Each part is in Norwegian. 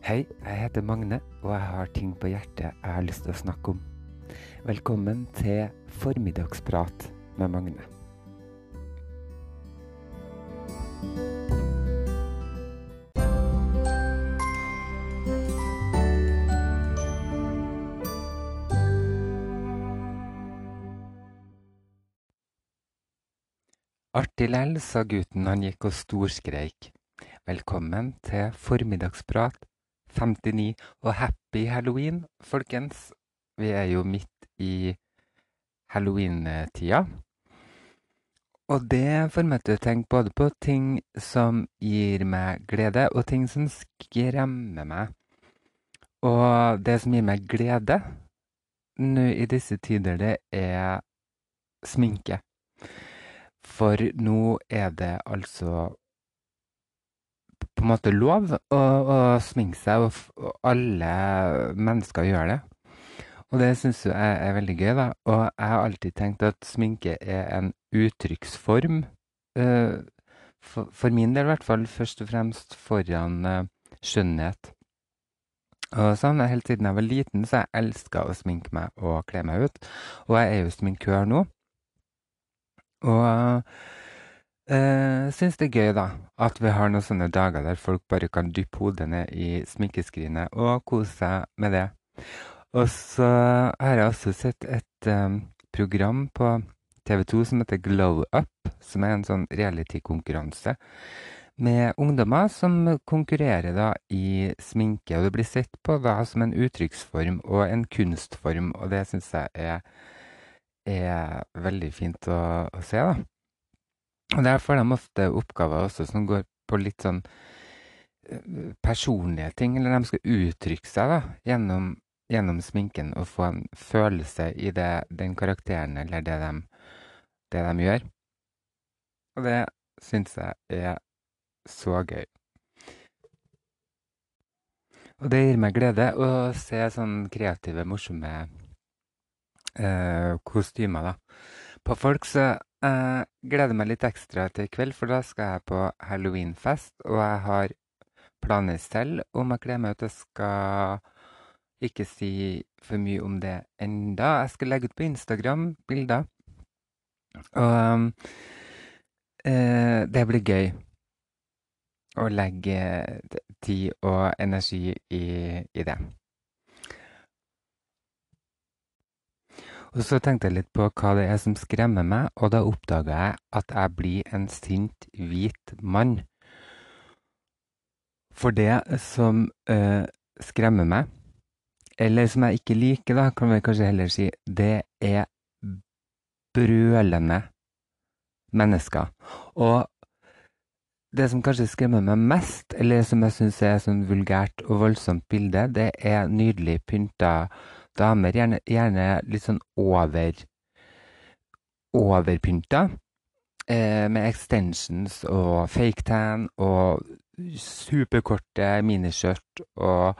Hei, jeg heter Magne, og jeg har ting på hjertet jeg har lyst til å snakke om. Velkommen til Formiddagsprat med Magne. Artig lell, sa gutten han gikk og storskreik. Velkommen til Formiddagsprat 59, og happy halloween, folkens. Vi er jo midt i halloween-tida. Og det får meg til å tenke både på ting som gir meg glede, og ting som skremmer meg. Og det som gir meg glede nå i disse tider, det er sminke. For nå er det altså på en måte lov å, å sminke seg, og, alle mennesker gjør det. Og det syns jeg er veldig gøy, da. Og jeg har alltid tenkt at sminke er en uttrykksform. Uh, for, for, min del i hvert fall først og fremst foran uh, skjønnhet. Og sånn, Helt siden jeg var liten, så jeg elska å sminke meg og kle meg ut. Og jeg er jo sminkør nå. Og uh, syns det er gøy, da, at vi har noen sånne dager der folk bare kan dyppe hodet ned i sminkeskrinet og kose seg med det. Og så har jeg også sett et um, program på TV 2 som heter Glow Up, som er en sånn reality-konkurranse med ungdommer som konkurrerer da i sminke. Og det blir sett på da som en uttrykksform og en kunstform, og det syns jeg er, er, veldig fint å, å, se, da. Og der får de ofte oppgaver også som går på litt sånn personlige ting, eller de skal uttrykke seg da, gjennom gjennom sminken og få en følelse i det, den karakteren eller det de, det de gjør. Og det syns jeg er så gøy. Og det gir meg glede å se sånn kreative, morsomme eh, kostymer, da. På folk så jeg gleder meg litt ekstra til i kveld, for da skal jeg på halloweenfest, og jeg har planer selv om jeg kler meg ut. Jeg skal ikke si for mye om det enda. Jeg skal legge ut på Instagram bilder. Og eh, det blir gøy å legge tid og energi i, i det. Og så tenkte jeg litt på hva det er som skremmer meg, og da oppdaga jeg at jeg blir en sint, hvit mann. For det som øh, skremmer meg, eller som jeg ikke liker, da, kan vi kanskje heller si, det er brølende mennesker. Og det som kanskje skremmer meg mest, eller som jeg syns er et sånn vulgært og voldsomt bilde, det er nydelig pynta damer, gjerne, gjerne litt sånn over overpynta. Eh, med extensions og fake tan og superkorte miniskjørt og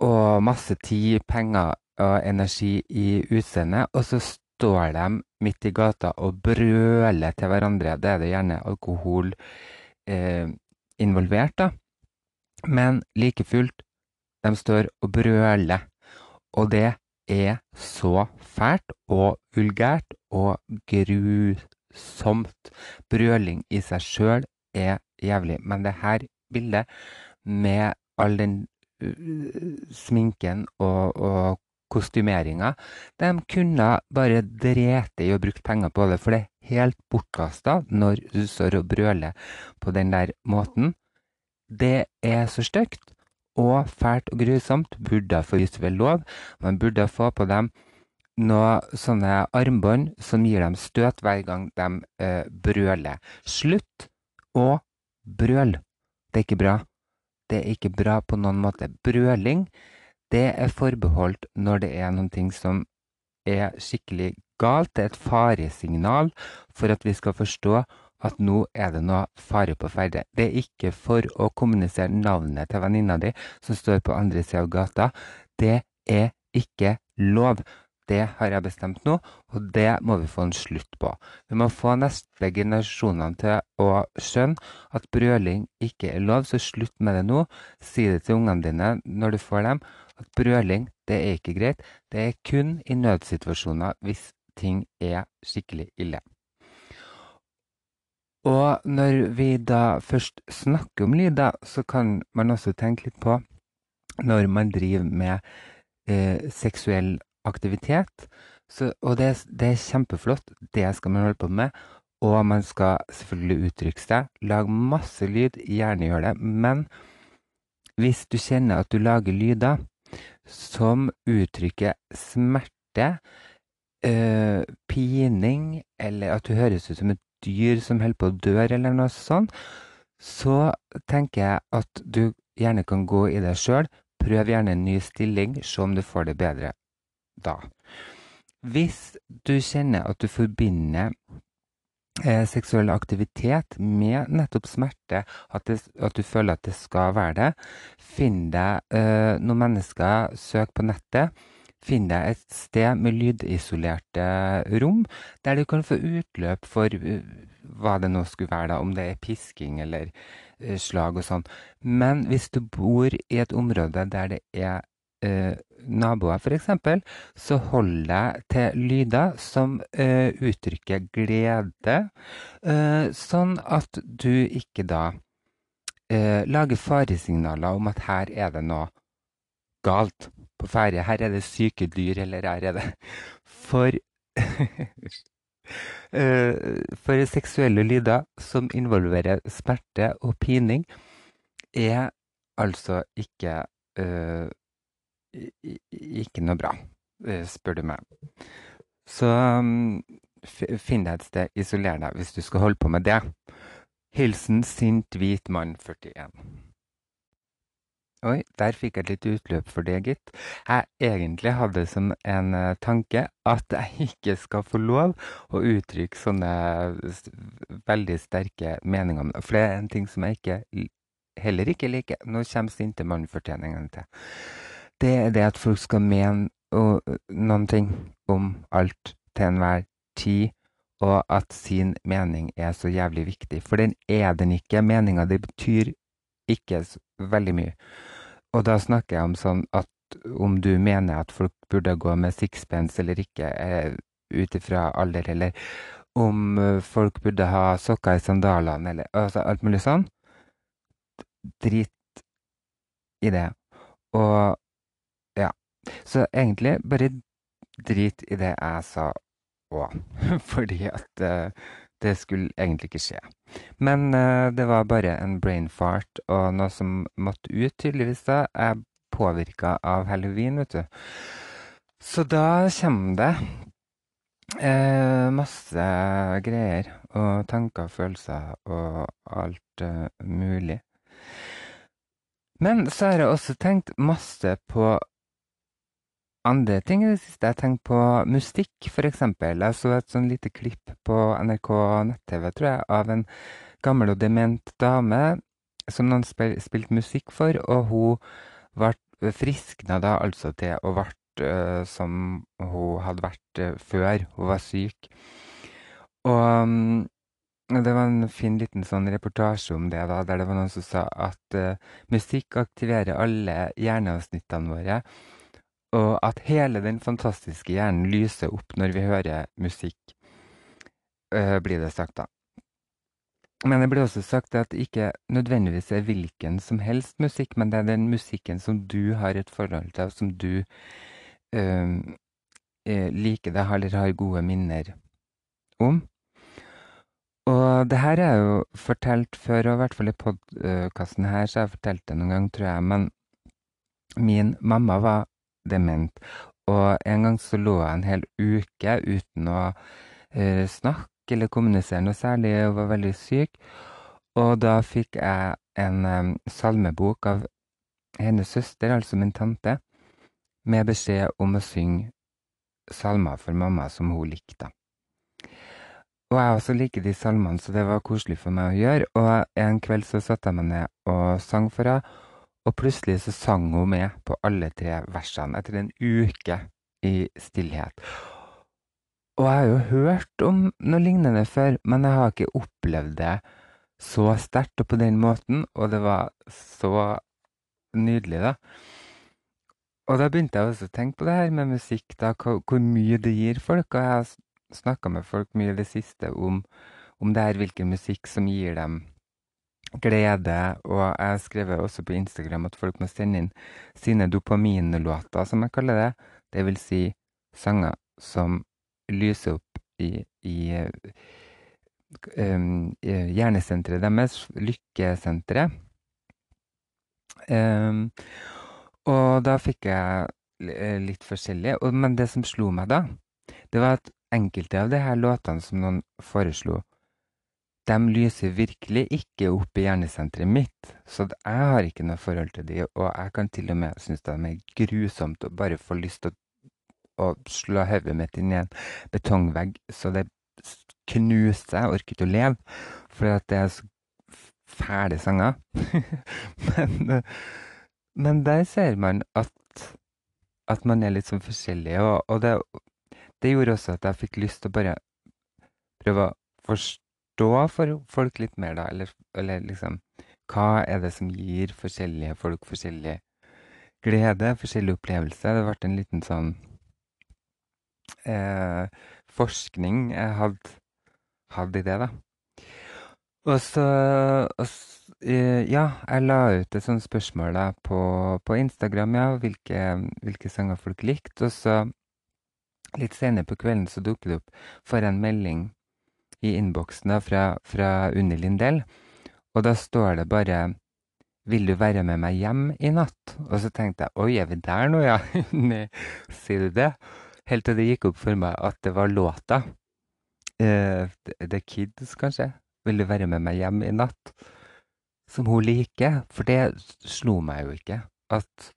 og masse tid, penger og energi i utseendet, og så står de midt i gata og brøler til hverandre. Da er det gjerne alkohol eh, involvert, da. Men like fullt, de står og brøler. Og det er så fælt og vulgært og grusomt. Brøling i seg sjøl er jævlig, men det her bildet med all den sminken og, og kostymeringa. De kunne bare drete i å bruke penger på det, for det er helt bortkasta når du står og brøler på den der måten. Det er så stygt og fælt og grusomt. Burde få ved lov. Man burde få på dem noen sånne armbånd som gir dem støt hver gang de eh, brøler. Slutt å brøle. Det er ikke bra. Det er ikke bra på noen måte. Brøling, det er forbeholdt når det er noe som er skikkelig galt. Det er et faresignal for at vi skal forstå at nå er det noe fare på ferde. Det er ikke for å kommunisere navnet til venninna di som står på andre sida av gata. Det er ikke lov. det har jeg bestemt nå, og det må vi få en slutt på. Vi må få neste generasjonene til å skjønne at brøling ikke er lov, så slutt med det nå. Si det til ungene dine når du får dem, at brøling det er ikke greit. Det er kun i nødsituasjoner hvis ting er skikkelig ille. Og når vi da først snakker om lyder, så kan man også tenke litt på når man driver med eh, seksuell aktivitet. Så, og det, det, er kjempeflott. Det skal man holde på med. Og man skal selvfølgelig uttrykke seg. Lage masse lyd. Gjerne gjør det. Men hvis du kjenner at du lager lyder som uttrykker smerte, øh, pining, eller at du høres ut som et dyr som holder på å dø, eller noe sånt, så tenker jeg at du gjerne kan gå i deg sjøl. Prøv gjerne en ny stilling, se om du får det bedre da. Hvis du kjenner at du forbinder eh, seksuell aktivitet med nettopp smerte, at, det, at, du føler at det skal være det, finn deg eh, noen mennesker, søk på nettet. Finn deg et sted med lydisolerte rom, der du kan få utløp for uh, hva det nå skulle være, da, om det er pisking eller uh, slag og sånn. Men hvis du bor i et område der det er eh, naboer, f.eks., så hold deg til lyder som uttrykker glede, sånn at du ikke da lager faresignaler om at her er det noe galt på ferde. Her er det syke dyr, eller her er det For eh, For seksuelle lyder som involverer smerte og pining, er altså ikke uh, ikke noe bra, eh, spør du meg. Så um, finn deg et sted, isoler deg hvis du skal holde på med det. Hilsen sint hvit mann 41. Oi, der fikk jeg litt utløp for det, gitt. Jeg egentlig hadde som en uh, tanke at jeg ikke skal få lov å uttrykke sånne veldig sterke meninger. For det er en ting som jeg ikke, heller ikke liker. Nå kommer sinte mannfortjeningen til. Det er det at folk skal mene og, noen ting om alt til enhver tid, og at sin mening er så jævlig viktig. For den er den ikke. Meninga di betyr ikke veldig mye. Og da snakker jeg om sånn at om du mener at folk burde gå med sixpence eller ikke, eh, ut ifra alder, eller om eh, folk burde ha sokker i sandalene, eller altså alt mulig sånn. Drit i det. Og ja. Så egentlig bare drit i det jeg sa òg. Fordi at uh, det skulle egentlig ikke skje. Men uh, det var bare en brain fart og noe som måtte ut, tydeligvis. da. Er påvirka av halloween, vet du. Så da kommer det uh, masse greier og tanker og følelser og alt uh, mulig. Men så har jeg også tenkt masse på andre ting i det siste. Jeg tenker på musikk, f.eks. Jeg så et sånn lite klipp på NRK nett-TV, tror jeg, av en gammel og dement dame som noen spil, spilte musikk for, og hun ble friskna da altså til å ble uh, som hun hadde vært uh, før hun var syk. Og um, det var en fin liten sånn reportasje om det, da, der det var noen som sa at uh, musikk aktiverer alle hjerneavsnittene våre og at hele den fantastiske hjernen lyser opp når vi hører musikk, øh, blir det sagt da. Men det blir også sagt at det ikke nødvendigvis er hvilken som helst musikk, men det er den musikken som du har et forhold til, som du øh, liker deg eller har gode minner om. Og det her er jo fortalt før, og i hvert fall i podkasten her så har jeg fortalt det noen gang, tror jeg. Men min mamma var dement. Og en gang så lå jeg en hel uke uten å uh, snakke eller kommunisere noe særlig, og var veldig syk. Og da fikk jeg en um, salmebok av hennes søster, altså min tante, med beskjed om å synge salmer for mamma som hun likte. Og jeg også liker de salmene, så det var koselig for meg å gjøre. Og en kveld så satte jeg meg ned og sang for henne. Og plutselig så sang hun med på alle tre versene etter en uke i stillhet. Og jeg har jo hørt om noe lignende før, men jeg har ikke opplevd det så sterkt og på den måten, og det var så nydelig, da. Og da begynte jeg også å tenke på det her med musikk, da, hvor mye det gir folk. Og jeg har snakka med folk mye i det siste om, om det her, hvilken musikk som gir dem glede. Og jeg har skrevet også på Instagram at folk må sende inn sine dopaminlåter, som jeg kaller det. Det vil si sanger som lyser opp i, i um, hjernesenteret deres, lykkesenteret. Um, og da fikk jeg litt forskjellig. Men det som slo meg da, det var at enkelte av de her låtene som noen foreslo, de lyser virkelig ikke opp i hjernesenteret mitt. Så jeg har ikke noe forhold til de, og jeg kan til og med synes de er grusomt og bare få lyst til å, å slå hodet mitt inn i en betongvegg så det knuser. Jeg orker ikke å leve, for det er så fæle sanger. men, men, der ser man at, at man er litt sånn forskjellig, og, og det, det gjorde også at jeg fikk lyst til å bare prøve å forstå for folk litt mer, da. Eller, eller, liksom Hva er det som gir forskjellige folk forskjellig glede, forskjellig opplevelse? Det ble en liten sånn eh, forskning jeg hadde, hadde, i det, da. Og så, og så eh, Ja, jeg la ut et sånt spørsmål da på, på Instagram, ja, hvilke, hvilke sanger folk likte. Og så litt senere på kvelden så dukker det opp for en melding i innboksen fra, fra Unni Lindell. Og da står det bare 'Vil du være med meg hjem i natt?' Og så tenkte jeg 'Oi, er vi der nå, ja?' Nei, sier du det? Helt til det gikk opp for meg at det var låta. Uh, The Kids, kanskje. 'Vil du være med meg hjem i natt?' Som hun liker. For det slo meg jo ikke. At,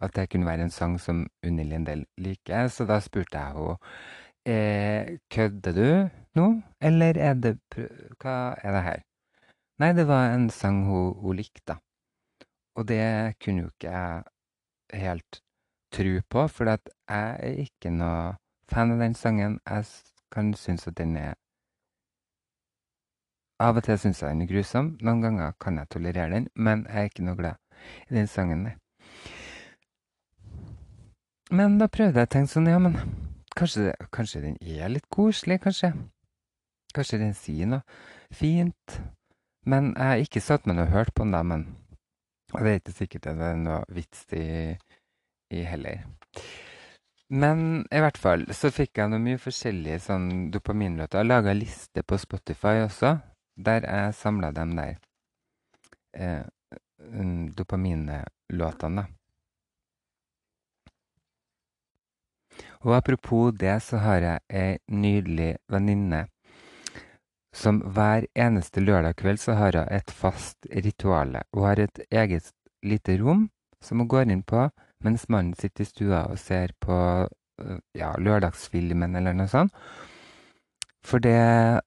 at det kunne være en sang som Unni Lindell liker. Så da spurte jeg henne Eh, kødder du nå, eller er det Hva er det her? Nei, det var en sang hun, hun likte. Og det kunne jo ikke jeg helt tro på, for jeg er ikke noe fan av den sangen. Jeg kan synes at den er Av og til synes jeg den er grusom. Noen ganger kan jeg tolerere den, men jeg er ikke noe glad i den sangen, nei. Men da prøvde jeg å tenke sånn, ja, men Kanskje, kanskje, den er litt koselig, kanskje. Kanskje den sier noe fint. Men jeg har ikke satt meg ned og hørt på den, da, men det er ikke sikkert det er noe vits i, i heller. Men i hvert fall så fikk jeg noe mye forskjellige sånn dopaminlåter. Jeg laga liste på Spotify også, der jeg samla dem der. Eh, dopaminlåtene, da. Og apropos det, så har jeg ei nydelig venninne som hver eneste lørdag kveld så har hun et fast rituale. Hun har et eget lite rom som hun går inn på mens mannen sitter i stua og ser på øh, ja, lørdagsfilmen eller noe sånt. For det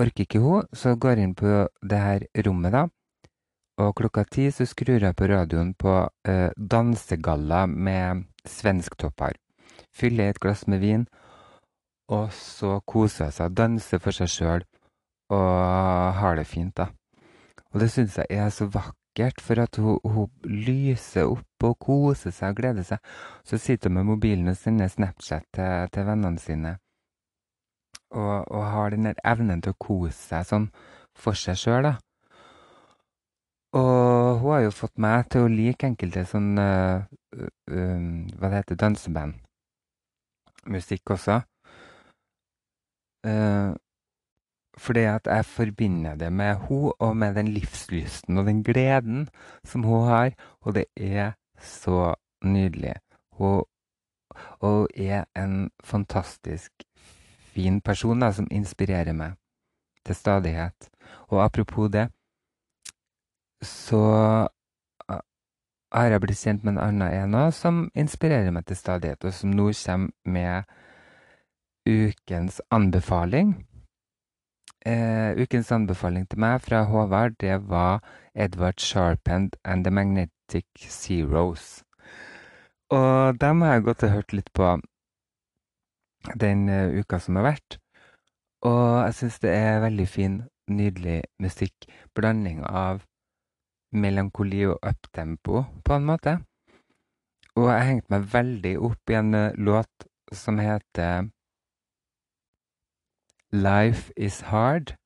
orker ikke hun, så går hun inn på det her rommet, da. Og klokka ti så skrur hun på radioen på uh, dansegalla med svensktoppar fyller et glass med vin, og så koser jeg seg, danser for seg sjøl og har det fint, da. Og det syns jeg er så vakkert, for at hun, hun, lyser opp og koser seg og gleder seg. Så sitter hun med mobilen og sender Snapchat til, til vennene sine, og, og, har den der evnen til å kose seg sånn for seg sjøl, da. Og hun har jo fått meg til å like enkelte sånn uh, uh, Hva det heter danseband musikk også. Uh, fordi at jeg forbinder det med hun og med den livslysten og den gleden som hun har. Og det er så nydelig. Hun, hun er en fantastisk fin person da, som inspirerer meg til stadighet. Og apropos det, så har jeg blitt kjent med en annen en òg som inspirerer meg til stadighet, og som nå kommer med ukens anbefaling. Eh, ukens anbefaling til meg fra Håvard, det var Edvard Sharpend and The Magnetic Zeros. Og dem har jeg gått og hørt litt på den uka som har vært. Og jeg syns det er veldig fin, nydelig musikk. Blanding av melankoli og uptempo, på en måte. Og jeg hengte meg veldig opp i en låt som heter Life Is Hard.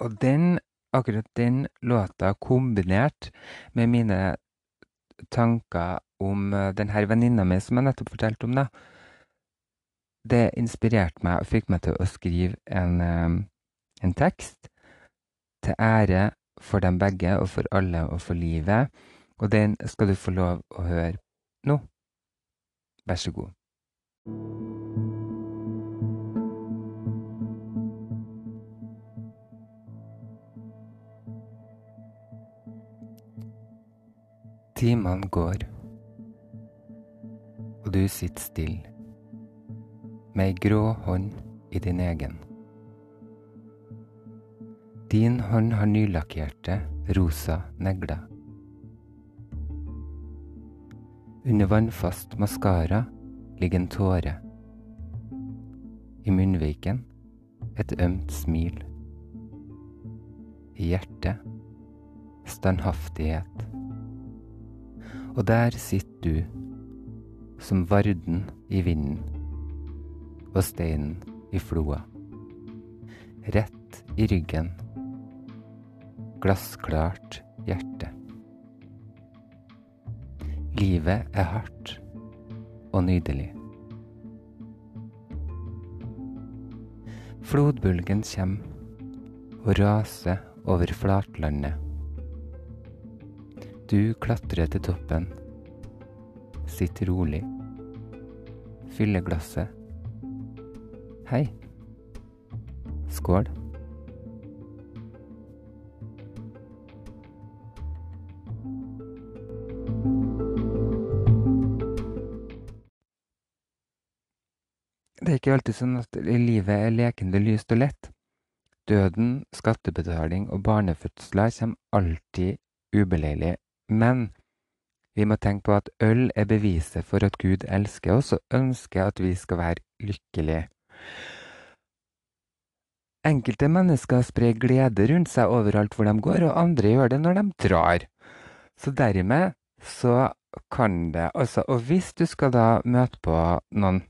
Og den, akkurat den låta kombinert med mine tanker om den her venninna mi som jeg nettopp fortalte om, da det inspirerte meg og fikk meg til å skrive en, en tekst til ære for dem begge og for alle og for livet. Og den skal du få lov å høre nå. Vær så god. Timene går, og du sitter stille med ei grå hånd i din egen. Din hånd har nylakkerte, rosa negler. Under vannfast maskara ligger en tåre. I munnviken et ømt smil. I hjertet standhaftighet. Og der sitter du, som varden i vinden og steinen i floa. Rett i ryggen. Glassklart hjerte. Livet er hardt og nydelig. Flodbølgen kommer og raser over flatlandet. Du klatrer til toppen, sitter rolig, fyller glasset Hei. Skål. Ikke alltid sånn at livet er lekende lyst og lett. Døden, skattebetaling og barnefødsler kommer alltid ubeleilig. Men vi må tenke på at øl er beviset for at Gud elsker oss og ønsker at vi skal være lykkelige. Enkelte mennesker sprer glede rundt seg overalt hvor de går, og andre gjør det når de drar. Så dermed så kan det altså Og hvis du skal da møte på noen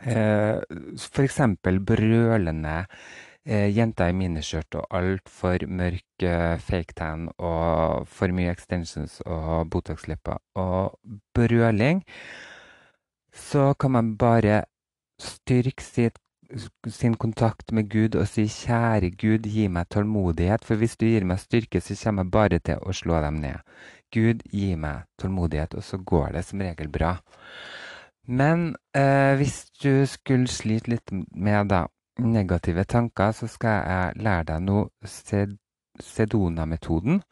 f.eks. brølende eh, jenter i miniskjørt og altfor mørk eh, fake tan og for mye extensions og Botox-lepper og brøling, så kan man bare styrke sitt, sin kontakt med Gud og si 'Kjære Gud, gi meg tålmodighet', for hvis du gir meg styrke, så kommer jeg bare til å slå dem ned. Gud, gi meg tålmodighet, og så går det som regel bra. Men eh, hvis du skulle slite litt med da, negative tanker, så skal jeg lære deg nå Sedona-metoden,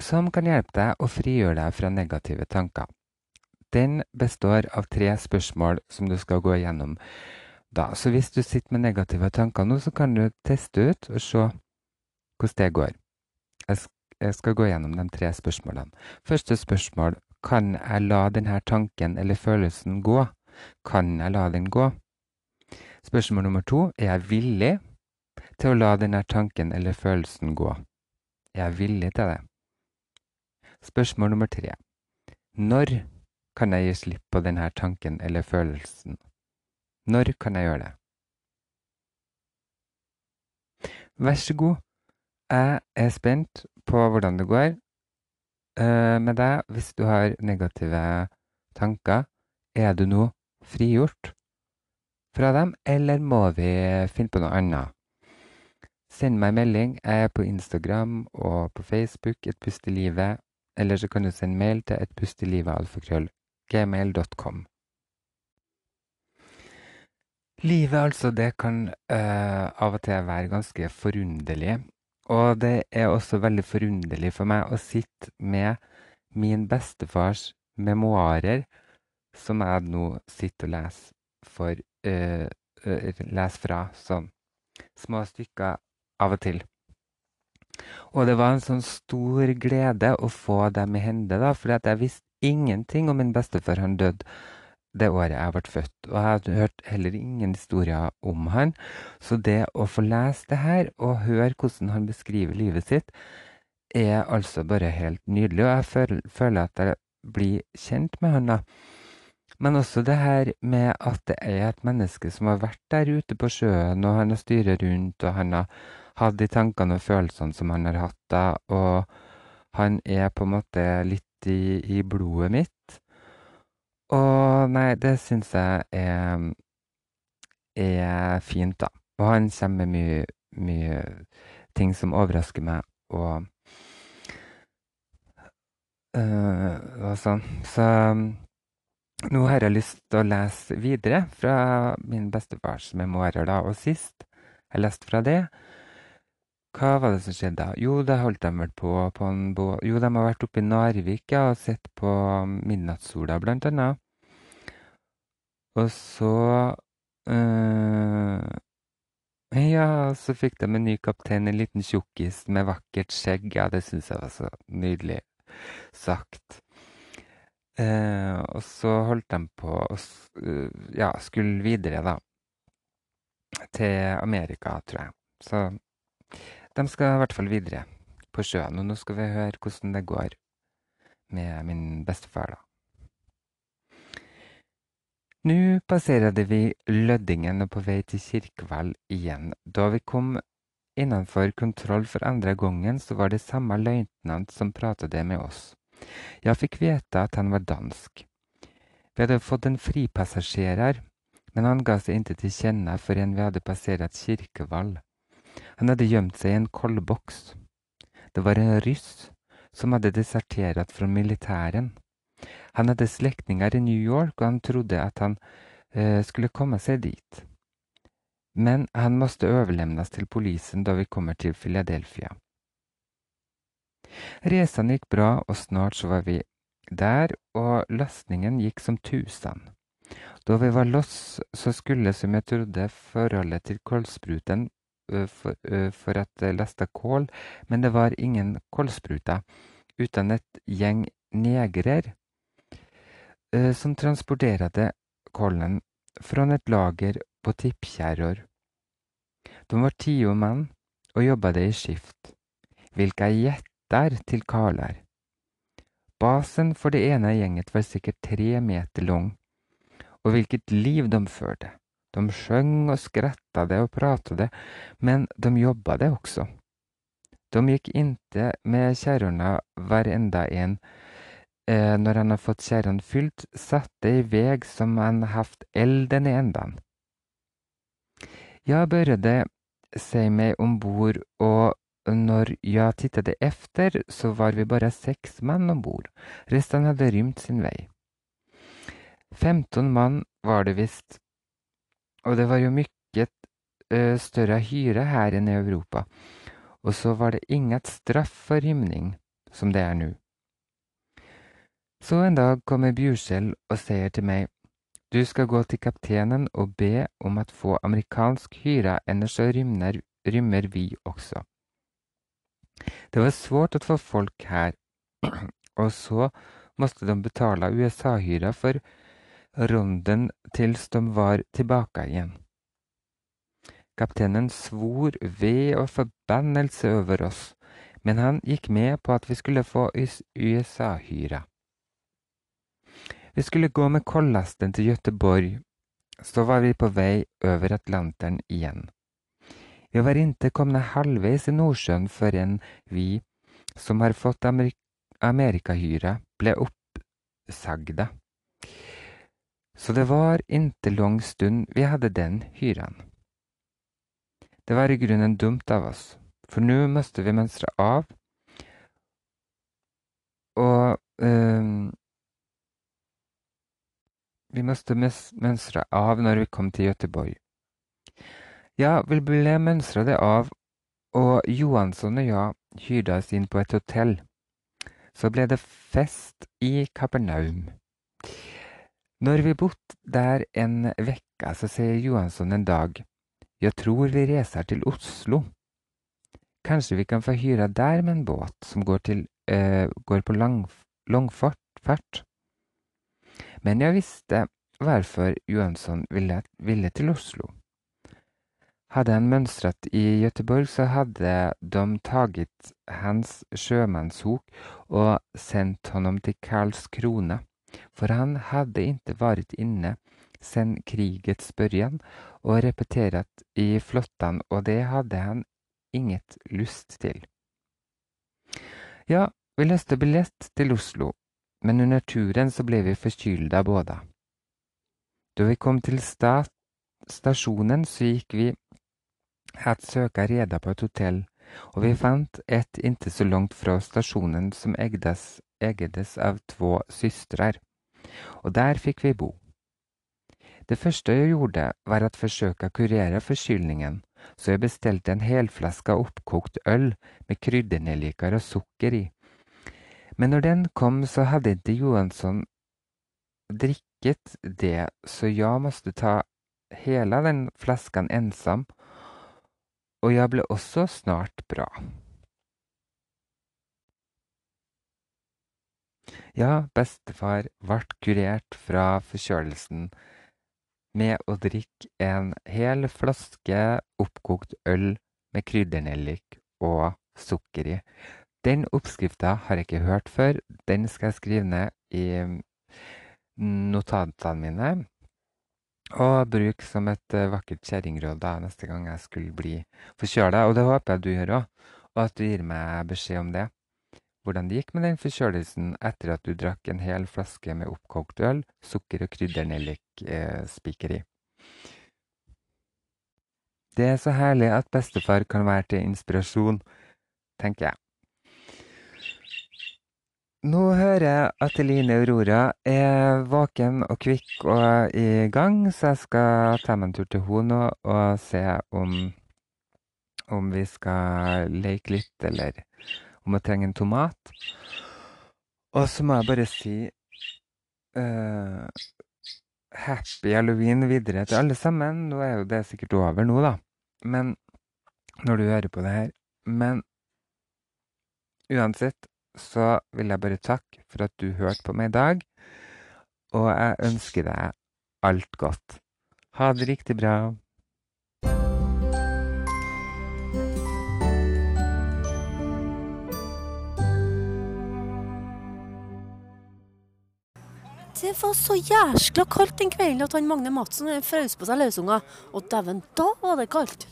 som kan hjelpe deg å frigjøre deg fra negative tanker. Den består av tre spørsmål som du skal gå igjennom da. Så hvis du sitter med negative tanker nå, så kan du teste ut og se hvordan det går. Jeg skal gå gjennom de tre spørsmålene. Første spørsmål kan jeg la denne tanken eller følelsen gå? Kan jeg la den gå? Spørsmål nummer to er jeg villig til å la denne tanken eller følelsen gå? Er jeg villig til det? Spørsmål nummer tre. Når kan jeg gi slipp på denne tanken eller følelsen? Når kan jeg gjøre det? Vær så god. Jeg er spent på hvordan det går med deg hvis du har negative tanker. Er du nå frigjort fra dem, eller må vi finne på noe annet? Send meg melding. Jeg er på Instagram og på Facebook, Et pust i livet. Eller så kan du sende mail til etpustilivetalfakrøllgmail.com. Livet, altså, det kan uh, av og til være ganske forunderlig. Og det er også veldig forunderlig for meg å sitte med min bestefars memoarer, som jeg nå sitter og leser for uh, uh, leser fra sånn små stykker av og til. Og det var en sånn stor glede å få dem i hende, da, fordi jeg visste ingenting om min bestefar. Han døde det året jeg ble født, og jeg hadde hørt heller ingen historier om han. Så det å få lese det her og høre hvordan han beskriver livet sitt, er altså bare helt nydelig, og jeg føler, at jeg blir kjent med han, da. Men også det her med at det er et menneske som har vært der ute på sjøen, og han har styrt rundt, og han har hatt de tankene og følelsene som han har hatt da, og han er på en måte litt i, i blodet mitt. Og nei, det syns jeg er, er fint, da. Og han kommer med mye, mye ting som overrasker meg, og øh, sånn. Så nå har jeg lyst til å lese videre fra min bestefars memoarer, da. Og sist jeg leste fra det, hva var det som skjedde da? Jo, da holdt de vel på på en båt Jo, de har vært oppe i Narvik ja, og sett på midnattssola, blant annet. Og så øh, Ja, så fikk de en ny kaptein, en liten tjukkis med vakkert skjegg. Ja, det syns jeg var så nydelig sagt. Uh, og så holdt de på å uh, ja, skulle videre, da. Til Amerika, tror jeg. Så de skal i hvert fall videre på sjøen. Og nå skal vi høre hvordan det går med min bestefar, da. Nå passerte vi Løddingen og på vei til Kirkevoll igjen. Da vi kom innenfor kontroll for andre gangen, så var det samme løytnant som pratet med oss. Jeg fikk vite at han var dansk. Vi hadde fått en fripassasjer her, men han ga seg ikke til kjenne før vi hadde passert Kirkevoll. Han hadde gjemt seg i en koldboks. Det var en ryss som hadde desertert fra militæren. Han hadde slektninger i New York, og han trodde at han eh, skulle komme seg dit. Men han måtte overlevnes til politiet da vi kommer til Philadelphia. Reisen gikk bra, og snart så var vi der, og lastningen gikk som tusen. Da vi var loss, så skulle, som jeg trodde, forholdet til kålspruten for, for at det lasta kål, men det var ingen kålspruter, uten et gjeng negrer som transporterte kålen fra et lager på Tippkjerror. De var tio menn og jobbade i skift. Vilka jättar til karlar. Basen for det ene gjenget var sikkert tre meter lang, og hvilket liv de førte. De sjöng og skrattade og pratade, men de jobbade også. De gikk inte med kärrorna varenda en eh, når han har fått kärran fyllt, satte i veg som han haft elden i ändan. Jag började se meg ombord og når jeg tittade efter så var vi bare seks mann ombord. Resten hadde rymt sin vei. Femton mann var det visst, og det var jo mye uh, større hyre her enn i Europa. Og så var det inget straff for rymning, som det er nå. Så en dag kommer Bjurskjell og sier til meg, du skal gå til kapteinen og be om at få amerikansk hyre, ellers så rymmer, rymmer vi også. Det var svårt å få folk her, og så måtte de betale USA-hyra for ronden tils de var tilbake igjen. Kapteinen svor ved og forbannelse over oss, men han gikk med på at vi skulle få USA-hyra. Vi skulle gå med kollasten til Göteborg, så var vi på vei over Atlanteren igjen. Vi var inte komne halvveis i Nordsjøen før vi, som har fått Amerikahyra, ble oppsagda. Så det var inte lang stund vi hadde den hyran. Det var i grunnen dumt av oss, for nå måtte vi mønstre av, og um, vi måtte mønstre av når vi kom til Göteborg. Ja, vi ble mønstra av, og Johansson og jeg hyrde oss inn på et hotell. Så ble det fest i Kapernaum. Når vi bott der en vekka, så sier Johansson en dag, jeg tror vi reiser til Oslo. Kanskje vi kan få hyre der med en båt som går, til, uh, går på lang, langfart. Men jeg visste hvorfor Johansson ville, ville til Oslo. Hadde han mønstret i Göteborg, så hadde de tatt hans sjømannshok og sendt honom til Karlskrona, for han hadde ikke vært inne siden krigets början og repeterat i flottan og det hadde han inget lyst til. Ja, vi løste billett til Oslo, men under turen så ble vi forkylda båda. Da vi kom til sta stasjonen, så gikk vi att søka reda på et hotell, og vi fant et inte så langt fra stasjonen som ägdes, ägdes av två systrar, og der fikk vi bo. Det første jeg gjorde, var å forsøke å kurere forkylningen, så jeg bestilte en helflaske oppkokt øl med kryddernellikar og sukker i. Men når den kom, så hadde ikke Johansson drikket det, så jeg måtte ta hele den flaskan ensam, og jeg ble også snart bra. Ja, bestefar ble kurert fra forkjølelsen med å drikke en hel flaske oppkokt øl med kryddernellik og sukker i. Den oppskrifta har jeg ikke hørt før. Den skal jeg skrive ned i notatene mine. Og bruke som et vakkert kjerringråd neste gang jeg skulle bli forkjøla. Og det håper jeg du gjør òg, og at du gir meg beskjed om det. Hvordan det gikk med den forkjølelsen etter at du drakk en hel flaske med oppkokt øl, sukker og kryddernellikspiker i. Det er så herlig at bestefar kan være til inspirasjon, tenker jeg. Nå hører jeg at Eline Aurora er våken og kvikk og i gang, så jeg skal ta meg en tur til henne nå og se om, om vi skal leke litt, eller om jeg trenger en tomat. Og så må jeg bare si uh, happy halloween videre til alle sammen. Nå er jo det sikkert over nå, da. Men når du hører på det her. Men uansett så vil jeg bare takke for at du hørte på meg i dag. Og jeg ønsker deg alt godt. Ha det riktig bra. Det var så jæskla kaldt den kvelden at han Magne Madsen frøs på seg løsunger. Og dæven, da var det kaldt!